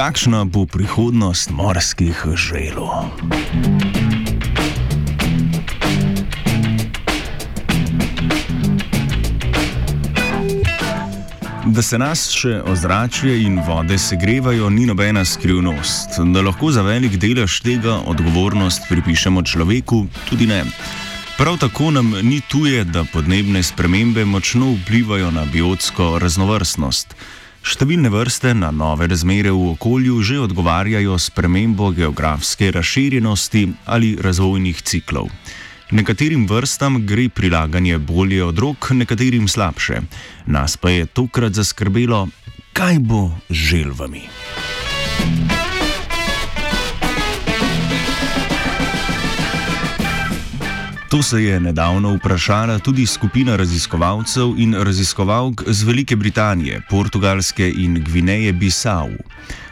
kakšna bo prihodnost morskih želov. Da se nas še ozračje in vode segrevajo, ni nobena skrivnost. Da lahko za velik delež tega odgovornost pripišemo človeku, tudi ne. Prav tako nam ni tuje, da podnebne spremembe močno vplivajo na biotsko raznovrstnost. Številne vrste na nove razmere v okolju že odgovarjajo s premembo geografske razširjenosti ali razvojnih ciklov. Nekaterim vrstam gre prilaganje bolje od rok, nekaterim slabše. Nas pa je tokrat zaskrbelo, kaj bo z želvami. To se je nedavno vprašala tudi skupina raziskovalcev in raziskovalk z Velike Britanije, Portugalske in Gvineje Bissau.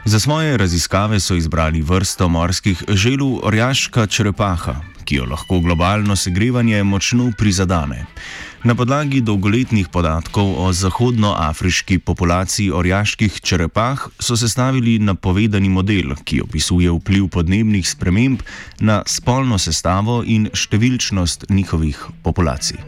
Za svoje raziskave so izbrali vrsto morskih želv orjaška črepaha, ki jo lahko globalno segrevanje močno prizadane. Na podlagi dolgoletnih podatkov o zahodnoafriški populaciji orjaških črepah so sestavili napovedani model, ki opisuje vpliv podnebnih sprememb na spolno sestavo in številčnost njihovih populacij.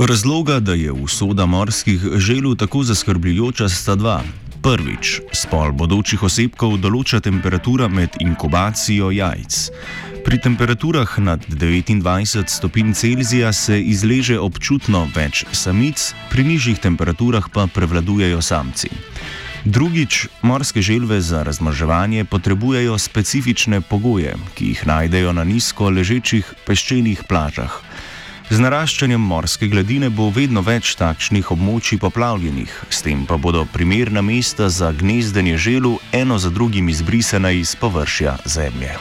Razloga, da je usoda morskih želv tako zaskrbljujoča, sta dva. Prvič, spol bodočih osebkov določa temperatura med inkubacijo jajc. Pri temperaturah nad 29 stopinj Celzija se izleže občutno več samic, pri nižjih temperaturah pa prevladujejo samci. Drugič, morske želve za razmnoževanje potrebujejo specifične pogoje, ki jih najdejo na nizko ležečih peščenih plažah. Z naraščanjem morske gladine bo vedno več takšnih območij poplavljenih, s tem pa bodo primerna mesta za gnezdenje želu eno za drugim izbrisana iz površja zemlje.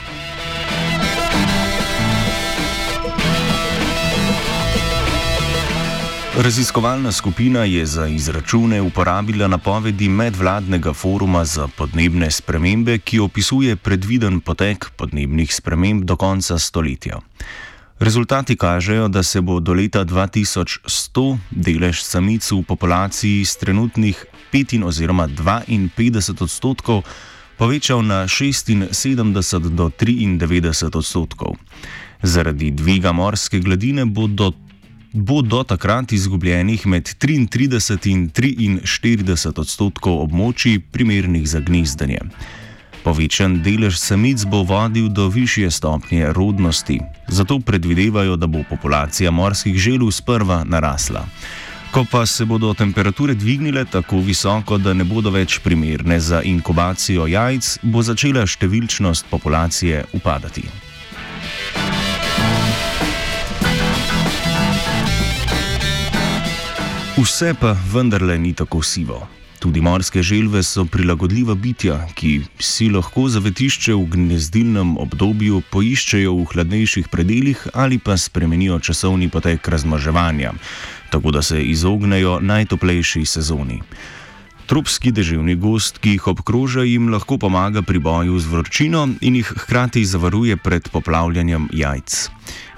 Raziskovalna skupina je za izračune uporabila napovedi medvladnega foruma za podnebne spremembe, ki opisuje predviden potek podnebnih sprememb do konca stoletja. Rezultati kažejo, da se bo do leta 2100 delež samic v populaciji z trenutnih 5 oziroma 52 odstotkov povečal na 76 do 93 odstotkov. Zaradi dviga morske gladine bo do, bo do takrat izgubljenih med 33 in 43 odstotkov območij primernih za gnezdanje. Povečan delež samic bo vodil do višje stopnje rodnosti, zato predvidevajo, da bo populacija morskih želv sprva narasla. Ko pa se bodo temperature dvignile tako visoko, da ne bodo več primerne za inkubacijo jajc, bo začela številčnost populacije upadati. Vse pa vendarle ni tako sivo. Tudi morske želve so prilagodljiva bitja, ki si lahko zavetišče v gnezdilnem obdobju poiščejo v hladnejših predeljih ali pa spremenijo časovni potek razmaževanja, tako da se izognejo najtoplejši sezoni. Tropski deževni gost, ki jih obkroža, jim lahko pomaga pri boju z vročino in jih hkrati zavaruje pred poplavljanjem jajc.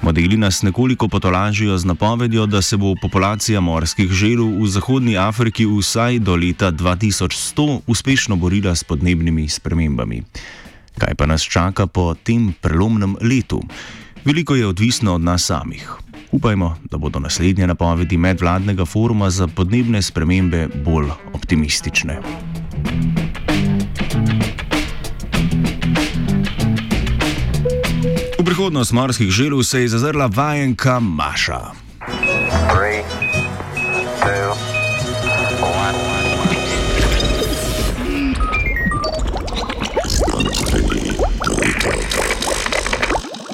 Modeli nas nekoliko potolažijo z napovedjo, da se bo populacija morskih želv v Zahodnji Afriki vsaj do leta 2100 uspešno borila s podnebnimi spremembami. Kaj pa nas čaka po tem prelomnem letu? Veliko je odvisno od nas samih. Upajmo, da bodo naslednje napovedi medvladnega foruma za podnebne spremembe bolj optimistične. V prihodnost morskih želv se je zazrla vajenka Maša.